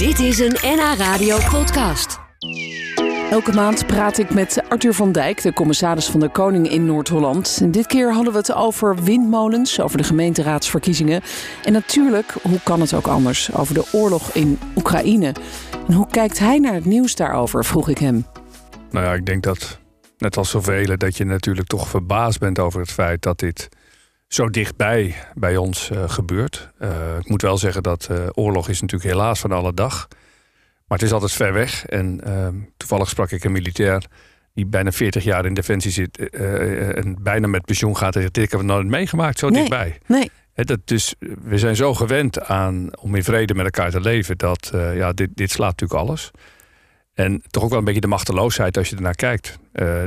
Dit is een NH Radio podcast. Elke maand praat ik met Arthur van Dijk, de commissaris van de Koning in Noord-Holland. En dit keer hadden we het over windmolens, over de gemeenteraadsverkiezingen. En natuurlijk, hoe kan het ook anders, over de oorlog in Oekraïne. En hoe kijkt hij naar het nieuws daarover, vroeg ik hem. Nou ja, ik denk dat, net als zoveel, dat je natuurlijk toch verbaasd bent over het feit dat dit zo dichtbij bij ons uh, gebeurt. Uh, ik moet wel zeggen dat uh, oorlog is natuurlijk helaas van alle dag. Maar het is altijd ver weg. En ehm, toevallig sprak ik een militair die bijna 40 jaar in defensie zit en bijna met pensioen gaat. En ik heb het nooit meegemaakt, zo nee, dichtbij. Nee. dat, dus we zijn zo gewend aan om in vrede met elkaar te leven dat ja, dit, dit slaat natuurlijk alles. En toch ook wel een beetje de machteloosheid als je ernaar kijkt.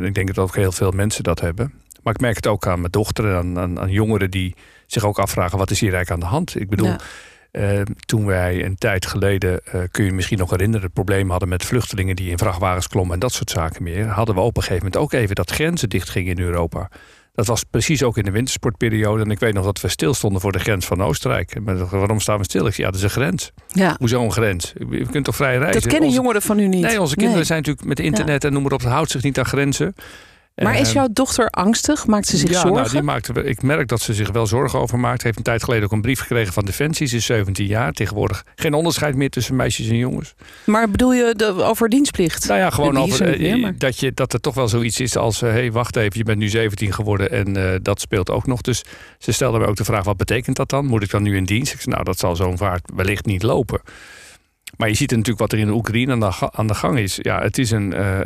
ik denk dat ook heel veel mensen dat hebben. Maar ik merk het ook aan mijn dochter en aan, aan, aan, jongeren die zich ook afvragen: wat is hier eigenlijk aan de hand? Ik bedoel, ja. uh, toen wij een tijd geleden, uh, kun je, je misschien nog herinneren, het probleem hadden met vluchtelingen die in vrachtwagens klommen en dat soort zaken meer. Hadden we op een gegeven moment ook even dat grenzen dichtgingen in Europa. Dat was precies ook in de wintersportperiode. En ik weet nog dat we stilstonden voor de grens van Oostenrijk. Maar waarom staan we stil? Ik zei, ja, dat is een grens. Ja. Hoezo een grens? Je kunt toch vrij reizen? Dat kennen onze... jongeren van u niet. Nee, onze kinderen nee. zijn natuurlijk met internet ja. en noem maar op. Het houdt zich niet aan grenzen. Maar is jouw dochter angstig? Maakt ze zich ja, zorgen? Nou, die maakt, ik merk dat ze zich wel zorgen over maakt. Heeft een tijd geleden ook een brief gekregen van Defensie. Ze is 17 jaar. Tegenwoordig geen onderscheid meer tussen meisjes en jongens. Maar bedoel je de, over dienstplicht? Nou ja, gewoon over meer, maar... dat, je, dat er toch wel zoiets is als... hé, hey, wacht even, je bent nu 17 geworden en uh, dat speelt ook nog. Dus ze stelde me ook de vraag, wat betekent dat dan? Moet ik dan nu in dienst? Ik zei, nou, dat zal zo'n vaart wellicht niet lopen. Maar je ziet natuurlijk wat er in de Oekraïne aan de, aan de gang is. Ja, het is een. Uh, uh,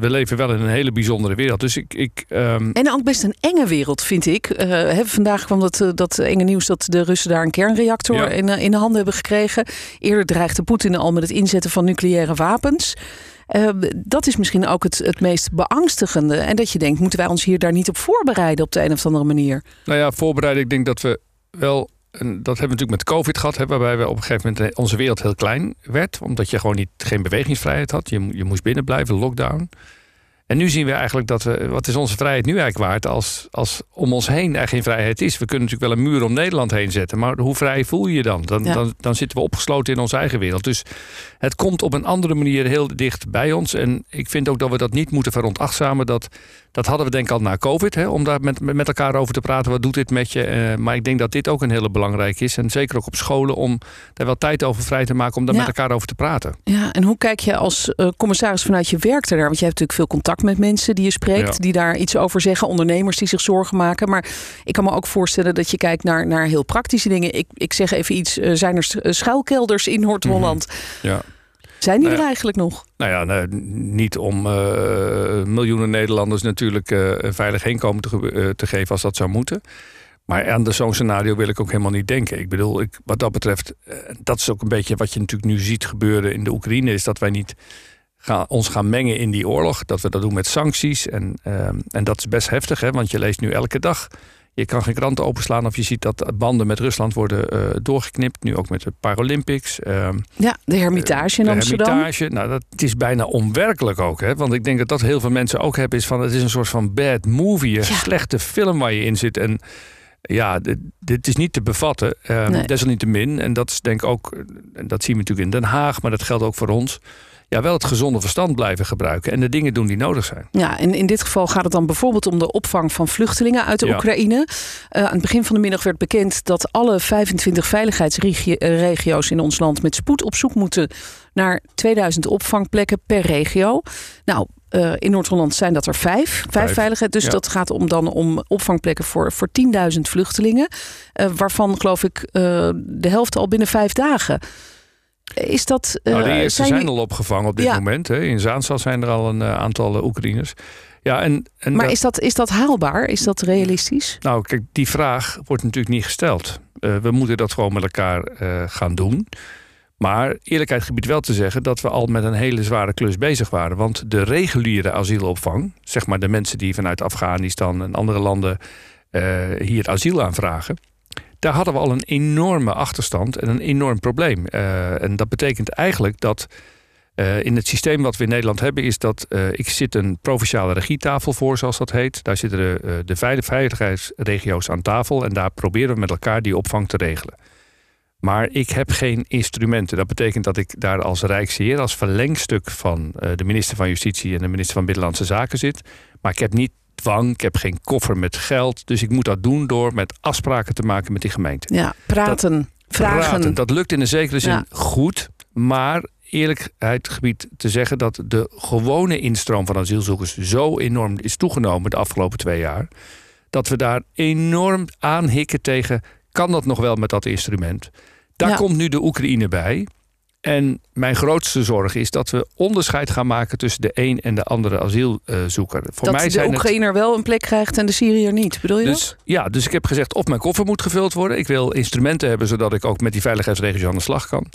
we leven wel in een hele bijzondere wereld. Dus ik. ik um... En ook best een enge wereld, vind ik. Uh, hè, vandaag kwam dat, dat enge nieuws dat de Russen daar een kernreactor ja. in, in de handen hebben gekregen. Eerder dreigde Poetin al met het inzetten van nucleaire wapens. dat is misschien ook het, het meest beangstigende. En dat je denkt, moeten wij ons hier daar niet op voorbereiden op de een of andere manier? Nou ja, voorbereiden. Ik denk dat we wel en dat hebben we natuurlijk met COVID gehad, hè, waarbij we op een gegeven moment onze wereld heel klein werd. Omdat je gewoon niet, geen bewegingsvrijheid had. Je, je moest binnen blijven, lockdown. En nu zien we eigenlijk dat we, wat is onze vrijheid nu eigenlijk waard als, als om ons heen eigenlijk geen vrijheid is. We kunnen natuurlijk wel een muur om Nederland heen zetten, maar hoe vrij voel je je dan? Dan, ja. dan, dan zitten we opgesloten in onze eigen wereld. Dus het komt op een andere manier heel dicht bij ons. En ik vind ook dat we dat niet moeten veronachtzamen. Dat, dat hadden we denk ik al na COVID, hè, om daar met, met elkaar over te praten. Wat doet dit met je? Uh, maar ik denk dat dit ook een hele belangrijke is. En zeker ook op scholen om daar wel tijd over vrij te maken om daar ja. met elkaar over te praten. Ja, en hoe kijk je als uh, commissaris vanuit je werk daar? Want je hebt natuurlijk veel contact met mensen die je spreekt, ja. die daar iets over zeggen, ondernemers die zich zorgen maken. Maar ik kan me ook voorstellen dat je kijkt naar, naar heel praktische dingen. Ik, ik zeg even iets, uh, zijn er schuilkelders in Noord-Holland? Mm -hmm. Ja. Zijn die nou ja, er eigenlijk nog? Nou ja, nou, niet om uh, miljoenen Nederlanders natuurlijk uh, een veilig heenkomen te, uh, te, geven als dat zou moeten. Maar aan zo'n scenario wil ik ook helemaal niet denken. Ik bedoel, ik, wat dat betreft, dat is ook een beetje wat je natuurlijk nu ziet gebeuren in de Oekraïne, is dat wij niet gaan, ons gaan mengen in die oorlog. Dat we dat doen met sancties. En, en dat is best heftig, hè, want je leest nu elke dag je kan geen kranten openslaan of je ziet dat banden met Rusland worden uh, doorgeknipt. Nu ook met de Paralympics. Uh, ja, de Hermitage in de Amsterdam. Hermitage, nou, dat is bijna onwerkelijk ook. Hè? Want ik denk dat dat heel veel mensen ook hebben. Is van, het is een soort van bad movie. Een ja. slechte film waar je in zit. En ja, dit, dit is niet te bevatten. Uh, nee. Desalniettemin. En dat is denk ik ook, en dat zien we natuurlijk in Den Haag. Maar dat geldt ook voor ons ja, wel het gezonde verstand blijven gebruiken en de dingen doen die nodig zijn. Ja, en in dit geval gaat het dan bijvoorbeeld om de opvang van vluchtelingen uit de ja. Oekraïne. Uh, aan het begin van de middag werd bekend dat alle 25 veiligheidsregio's in ons land met spoed op zoek moeten naar 2000 opvangplekken per regio. Nou, uh, in Noord-Holland zijn dat er vijf. Vijf, veiligheid. Dus ja. dat gaat om dan om opvangplekken voor, voor 10.000 vluchtelingen. Uh, waarvan geloof ik de helft al binnen vijf dagen. Is dat, uh, nou, de eerste zijn, zijn, al opgevangen op dit ja. moment. Hè. In Zaanstad zijn er al een uh, aantal uh, Oekraïners. Ja, en, en maar dat, is, dat, is dat haalbaar? Is dat realistisch? Nou, kijk, die vraag wordt natuurlijk niet gesteld. we moeten dat gewoon met elkaar gaan doen. Maar eerlijkheid gebied wel te zeggen dat we al met een hele zware klus bezig waren. Want de reguliere asielopvang, zeg maar de mensen die vanuit Afghanistan en andere landen hier asiel aanvragen daar hadden we al een enorme achterstand en een enorm probleem. Uh, en dat betekent eigenlijk dat uh, in het systeem wat we in Nederland hebben, is dat uh, ik zit een provinciale regietafel voor, zoals dat heet. Daar zitten de, de veiligheidsregio's aan tafel en daar proberen we met elkaar die opvang te regelen. Maar ik heb geen instrumenten. Dat betekent dat ik daar als Rijksheer, als verlengstuk van de minister van Justitie en de minister van Binnenlandse Zaken zit. Maar ik heb niet dwang, ik heb geen koffer met geld. Dus ik moet dat doen door met afspraken te maken met die gemeente. Ja, praten, dat, vragen. Praten, dat lukt in een zekere zin goed. Maar eerlijkheid gebied te zeggen dat de gewone instroom van asielzoekers zo enorm is toegenomen de afgelopen twee jaar. Dat we daar enorm aanhikken tegen. Kan dat nog wel met dat instrument? Daar komt nu de Oekraïne bij. En mijn grootste zorg is dat we onderscheid gaan maken tussen de een en de andere asielzoeker. Voor dat mij de Oekraïner het... wel een plek krijgt en de Syriër niet, bedoel je dus, dat? Ja, dus ik heb gezegd of mijn koffer moet gevuld worden. Ik wil instrumenten hebben zodat ik ook met die veiligheidsregio aan de slag kan.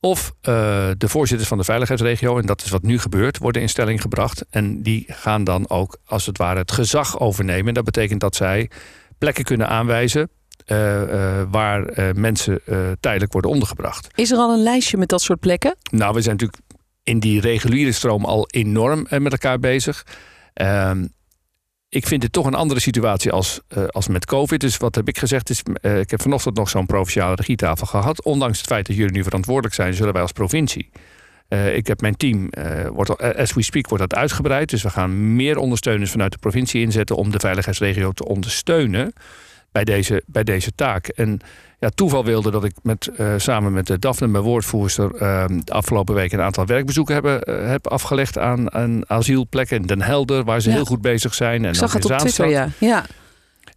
Of uh, de voorzitters van de veiligheidsregio, en dat is wat nu gebeurt, worden in stelling gebracht. En die gaan dan ook als het ware het gezag overnemen. Dat betekent dat zij plekken kunnen aanwijzen uh, uh, waar mensen tijdelijk worden ondergebracht. Is er al een lijstje met dat soort plekken? Nou, we zijn natuurlijk in die reguliere stroom al enorm met elkaar bezig. Ehm, ik vind het toch een andere situatie als, als met COVID. Dus wat heb ik gezegd? Is, ik heb vanochtend nog zo'n provinciale regietafel gehad. Ondanks het feit dat jullie nu verantwoordelijk zijn, zullen wij als provincie. Ik heb mijn team, wordt, as we speak, wordt dat uitgebreid. Dus we gaan meer ondersteuners vanuit de provincie inzetten om de veiligheidsregio te ondersteunen bij deze, bij deze taak. En ja, toeval wilde dat ik met, uh, samen met de Daphne, mijn woordvoerster, uh, de afgelopen week een aantal werkbezoeken hebben, uh, heb afgelegd aan, aan asielplekken in Den Helder, waar ze Ja. heel goed bezig zijn. En Ik zag het op Twitter, ja. ja.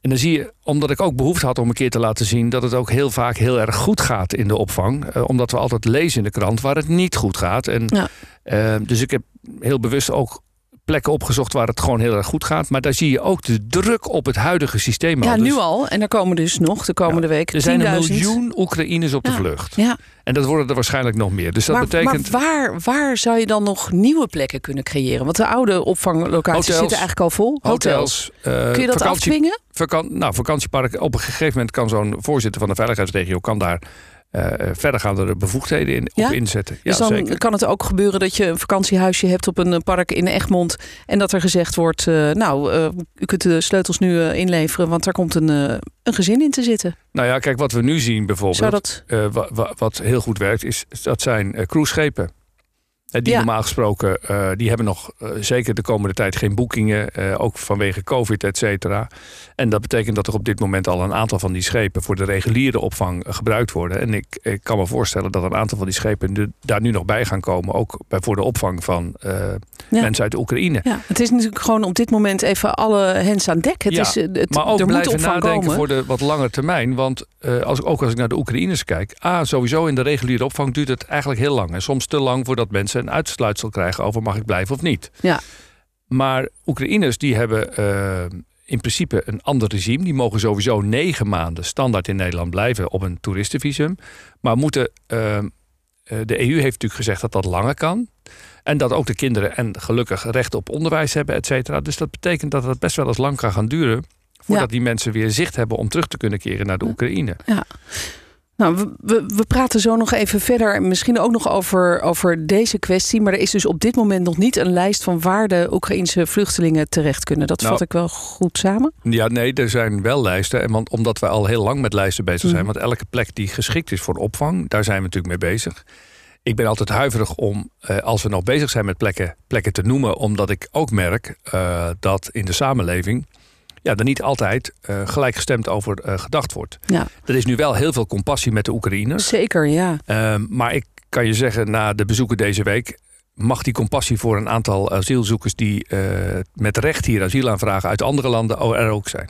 En dan zie je, omdat ik ook behoefte had om een keer te laten zien dat het ook heel vaak heel erg goed gaat in de opvang. Eh, omdat we altijd lezen in de krant waar het niet goed gaat. En, Ja. eh, dus ik heb heel bewust ook plekken opgezocht waar het gewoon heel erg goed gaat. Maar daar zie je ook de druk op het huidige systeem. Ja, al. Dus nu al. En er komen dus nog de komende weken Er zijn een 10.000. miljoen Oekraïners op de Ja. vlucht. Ja, En dat worden er waarschijnlijk nog meer. Dus dat maar, betekent. maar waar, waar zou je dan nog nieuwe plekken kunnen creëren? Want de oude opvanglocaties Hotels. zitten eigenlijk al vol. Hotels, eh, Kun je dat vakantie, afdwingen? nou, vakantieparken. Op een gegeven moment kan zo'n voorzitter van de veiligheidsregio kan daar eh verdergaande bevoegdheden in, Ja? op inzetten. Ja, dus dan zeker. kan het ook gebeuren dat je een vakantiehuisje hebt op een eh, park in Egmond. En dat er gezegd wordt, eh, nou, eh, u kunt de sleutels nu inleveren, want daar komt een, een gezin in te zitten. Nou ja, kijk, wat we nu zien bijvoorbeeld. Dat... wa- wa- wat heel goed werkt, is dat zijn cruiseschepen. Eh, die Ja. normaal gesproken, eh, die hebben nog eh, zeker de komende tijd geen boekingen. ook vanwege COVID, et cetera. En dat betekent dat er op dit moment al een aantal van die schepen voor de reguliere opvang gebruikt worden. En ik, ik kan me voorstellen dat een aantal van die schepen nu- daar nu nog bij gaan komen. Ook bij, voor de opvang van Ja. mensen uit de Oekraïne. Ja, het is natuurlijk gewoon op dit moment even alle hens aan dek. Het Ja, is, het, Maar ook er blijven nadenken komen. voor de wat lange termijn. Want als, ook als ik naar de Oekraïners kijk. A, sowieso in de reguliere opvang duurt het eigenlijk heel lang. En soms te lang voordat mensen een uitsluitsel krijgen over mag ik blijven of niet. Ja. Maar Oekraïners die hebben eh, in principe een ander regime. Die mogen sowieso negen maanden standaard in Nederland blijven op een toeristenvisum. Maar moeten, eh, eh, de EU heeft natuurlijk gezegd dat dat langer kan. En dat ook de kinderen en gelukkig recht op onderwijs hebben, et cetera. Dus dat betekent dat het best wel eens lang kan gaan duren. Voordat Ja. die mensen weer zicht hebben om terug te kunnen keren naar de Oekraïne. Nou, we, we, we praten zo nog even verder. Misschien ook nog over, over deze kwestie. Maar er is dus op dit moment nog niet een lijst van waar de Oekraïnse vluchtelingen terecht kunnen. Dat Nou, vat ik wel goed samen. Ja, nee, er zijn wel lijsten. En want, omdat we al heel lang met lijsten bezig zijn. Mhm. Want elke plek die geschikt is voor opvang, daar zijn we natuurlijk mee bezig. Ik ben altijd huiverig om, eh, als we nog bezig zijn met plekken, plekken te noemen. Omdat ik ook merk eh, dat in de samenleving ja, er niet altijd eh, gelijkgestemd over eh, gedacht wordt. Ja, Er is nu wel heel veel compassie met de Oekraïners. zeker, ja. Ehm, maar ik kan je zeggen, na de bezoeken deze week. mag die compassie voor een aantal asielzoekers. die eh, met recht hier asiel aanvragen uit andere landen er ook zijn.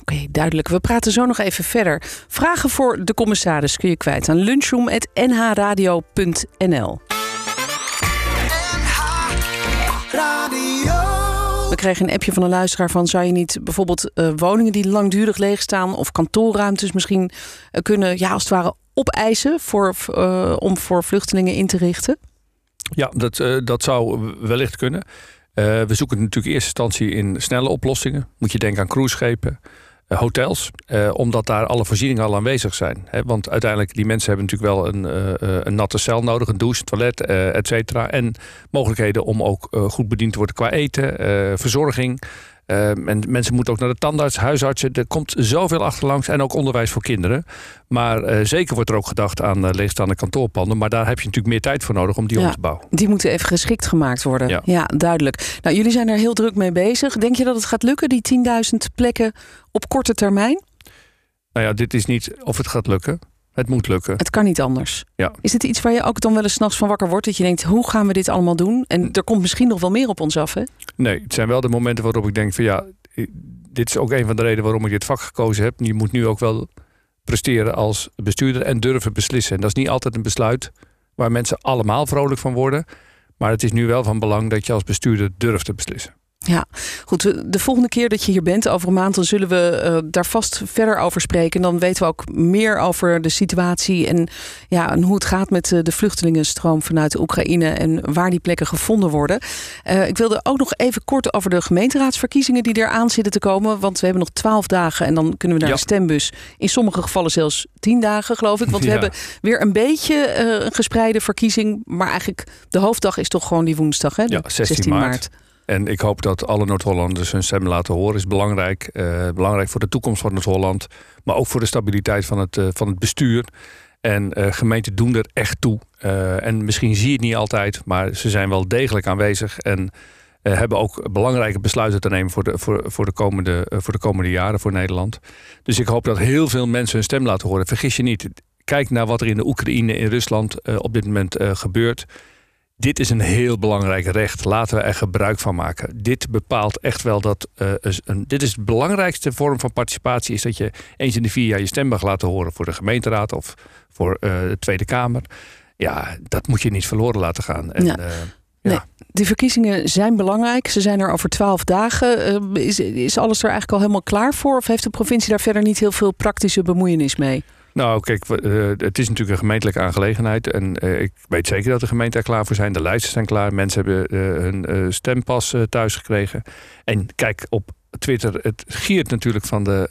Oké, duidelijk. We praten zo nog even verder. Vragen voor de commissaris kun je kwijt aan lunchroom.nhradio.nl. We kregen een appje van een luisteraar van... zou je niet bijvoorbeeld eh, woningen die langdurig leeg staan... of kantoorruimtes misschien eh, kunnen, ja, als het ware, opeisen... Voor, eh, om voor vluchtelingen in te richten? Ja, dat, dat zou wellicht kunnen. We zoeken natuurlijk in eerste instantie in snelle oplossingen. Moet je denken aan cruiseschepen, hotels. eh, omdat daar alle voorzieningen al aanwezig zijn. Want uiteindelijk, die mensen hebben natuurlijk wel een, eh, eh, een natte cel nodig. Een douche, toilet, eh et cetera. En mogelijkheden om ook eh, goed bediend te worden qua eten, eh, verzorging. Uh, en mensen moeten ook naar de tandarts, huisartsen. Er komt zoveel achterlangs en ook onderwijs voor kinderen. Maar uh, zeker wordt er ook gedacht aan uh, leegstaande kantoorpanden. Maar daar heb je natuurlijk meer tijd voor nodig om die Ja, om te bouwen. Die moeten even geschikt gemaakt worden. Ja. Ja. duidelijk. Nou, jullie zijn er heel druk mee bezig. Denk je dat het gaat lukken, die 10.000 plekken op korte termijn? Nou ja, dit is niet of het gaat lukken. Het moet lukken. Het kan niet anders. Ja. Is het iets waar je ook dan wel eens 's nachts van wakker wordt? Dat je denkt, hoe gaan we dit allemaal doen? En er komt misschien nog wel meer op ons af, hè? Nee, het zijn wel de momenten waarop ik denk van ja, dit is ook een van de redenen waarom ik dit vak gekozen heb. Je moet nu ook wel presteren als bestuurder en durven beslissen. En dat is niet altijd een besluit waar mensen allemaal vrolijk van worden. Maar het is nu wel van belang dat je als bestuurder durft te beslissen. Ja, goed. De volgende keer dat je hier bent, over een maand, dan zullen we eh, daar vast verder over spreken. En dan weten we ook meer over de situatie en, ja, en hoe het gaat met eh, de vluchtelingenstroom vanuit de Oekraïne en waar die plekken gevonden worden. Eh, ik wilde ook nog even kort over de gemeenteraadsverkiezingen die eraan zitten te komen. Want we hebben nog twaalf dagen en dan kunnen we naar Ja. de stembus. In sommige gevallen zelfs tien dagen, geloof ik. Want we Ja. hebben weer een beetje een gespreide verkiezing. Maar eigenlijk de hoofddag is toch gewoon die woensdag, hè? De Ja, 16 maart. En ik hoop dat alle Noord-Hollanders hun stem laten horen. Is belangrijk. Eh, belangrijk voor de toekomst van Noord-Holland. Maar ook voor de stabiliteit van het, eh, van het bestuur. En eh, gemeenten doen er echt toe. En misschien zie je het niet altijd, maar ze zijn wel degelijk aanwezig. En hebben ook belangrijke besluiten te nemen voor de, voor, voor, de komende, voor de komende jaren voor Nederland. Dus ik hoop dat heel veel mensen hun stem laten horen. Vergis je niet. Kijk naar wat er in de Oekraïne, in Rusland op dit moment gebeurt. Dit is een heel belangrijk recht. Laten we er gebruik van maken. Dit bepaalt echt wel dat. eh, een, dit is de belangrijkste vorm van participatie. Is dat je eens in de vier jaar je stem mag laten horen voor de gemeenteraad of voor eh, de Tweede Kamer. Ja, dat moet je niet verloren laten gaan. En, Ja. eh, Nee. Die verkiezingen zijn belangrijk. Ze zijn er over twaalf dagen. Eh, is, is alles er eigenlijk al helemaal klaar voor? Of heeft de provincie daar verder niet heel veel praktische bemoeienis mee? Nou, kijk, eh, het is natuurlijk een gemeentelijke aangelegenheid. En eh, ik weet zeker dat de gemeenten er klaar voor zijn. De lijsten zijn klaar. Mensen hebben eh, hun stempas thuis gekregen. En kijk, op Twitter, het giert natuurlijk van de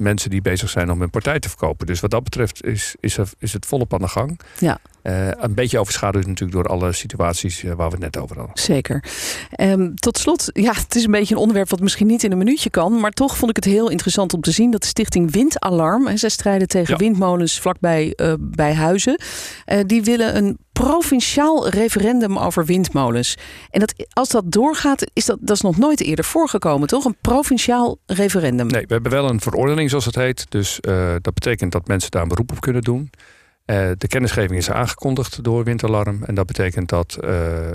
mensen die bezig zijn om hun partij te verkopen. Dus wat dat betreft is, is, is het volop aan de gang. Ja. Eh, een beetje overschaduwd natuurlijk door alle situaties eh, waar we het net over hadden. Zeker. Ehm, tot slot, ja, het is een beetje een onderwerp wat misschien niet in een minuutje kan. Maar toch vond ik het heel interessant om te zien dat de stichting Windalarm, hè, zij strijden tegen Ja. windmolens vlakbij eh, bij huizen. die willen een provinciaal referendum over windmolens. En dat, als dat doorgaat, is dat, dat is nog nooit eerder voorgekomen, toch? Een provinciaal referendum. Nee, we hebben wel een verordening zoals het heet. Dus dat betekent dat mensen daar een beroep op kunnen doen. Eh, de kennisgeving is aangekondigd door Windalarm. En dat betekent dat eh,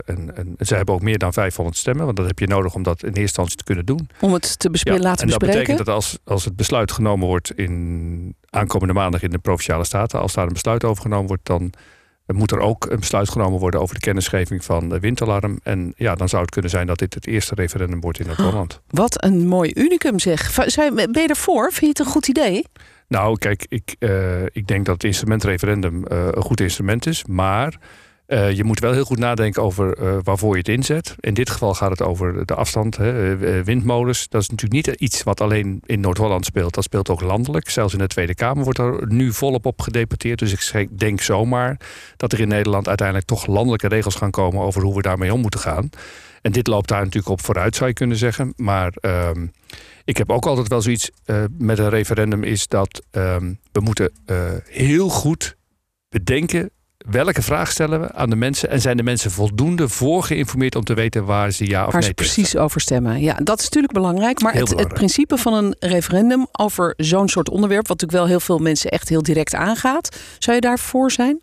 een, een, ze hebben ook meer dan 500 stemmen. Want dat heb je nodig om dat in eerste instantie te kunnen doen. Om het te bespre- laten en dat bespreken. betekent dat als, als het besluit genomen wordt in aankomende maandag in de Provinciale Staten. Als daar een besluit over genomen wordt, dan moet er ook een besluit genomen worden over de kennisgeving van de Windalarm. En ja, dan zou het kunnen zijn dat dit het eerste referendum wordt in Noord-Holland. Wat een mooi unicum zeg. Ben je ervoor? Vind je het een goed idee? Nou, kijk, ik, eh, ik denk dat het instrument referendum eh, een goed instrument is. Maar eh, je moet wel heel goed nadenken over waarvoor je het inzet. In dit geval gaat het over de afstand. Hè, windmolens, dat is natuurlijk niet iets wat alleen in Noord-Holland speelt. Dat speelt ook landelijk. Zelfs in de Tweede Kamer wordt er nu volop op gedebatteerd. Dus ik denk zomaar dat er in Nederland uiteindelijk toch landelijke regels gaan komen over hoe we daarmee om moeten gaan. En dit loopt daar natuurlijk op vooruit, zou je kunnen zeggen. Maar ehm, ik heb ook altijd wel zoiets eh, met een referendum is dat ehm, we moeten eh, heel goed bedenken welke vraag stellen we aan de mensen en zijn de mensen voldoende voorgeïnformeerd om te weten waar ze ja of Waar nee ze tegen precies over stemmen. Ja, dat is natuurlijk belangrijk. Maar het, het principe van een referendum over zo'n soort onderwerp, wat natuurlijk wel heel veel mensen echt heel direct aangaat, zou je daarvoor zijn?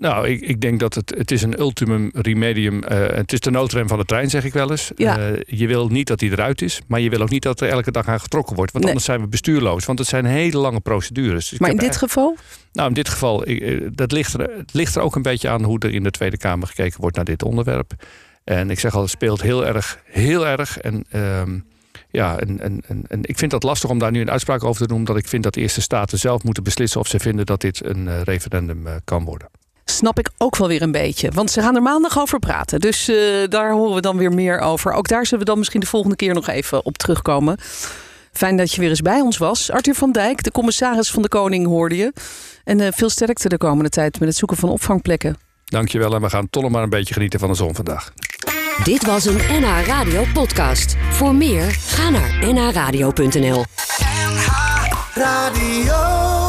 Nou, ik, ik denk dat het, het is een ultimum remedium. eh het is de noodrem van de trein, zeg ik wel eens. Ja. Eh, je wil niet dat die eruit is, maar je wil ook niet dat er elke dag aan getrokken wordt. Want Nee. anders zijn we bestuurloos. Want het zijn hele lange procedures. Dus Maar in dit geval? Nou, in dit geval, ik, eh, dat ligt er, het ligt er ook een beetje aan hoe er in de Tweede Kamer gekeken wordt naar dit onderwerp. En ik zeg al, het speelt heel erg, heel erg. En ehm, ja, en, en, en, ik vind dat lastig om daar nu een uitspraak over te doen, omdat ik vind dat de eerste staten zelf moeten beslissen of ze vinden dat dit een referendum kan worden. Snap ik ook wel weer een beetje. Want ze gaan er maandag over praten. Dus eh, daar horen we dan weer meer over. Ook daar zullen we dan misschien de volgende keer nog even op terugkomen. Fijn dat je weer eens bij ons was. Arthur van Dijk, de commissaris van de Koning, hoorde je. En eh, veel sterkte de komende tijd met het zoeken van opvangplekken. Dankjewel en we gaan toch nog maar een beetje genieten van de zon vandaag. Dit was een NH Radio podcast. Voor meer, ga naar nhradio.nl NH Radio.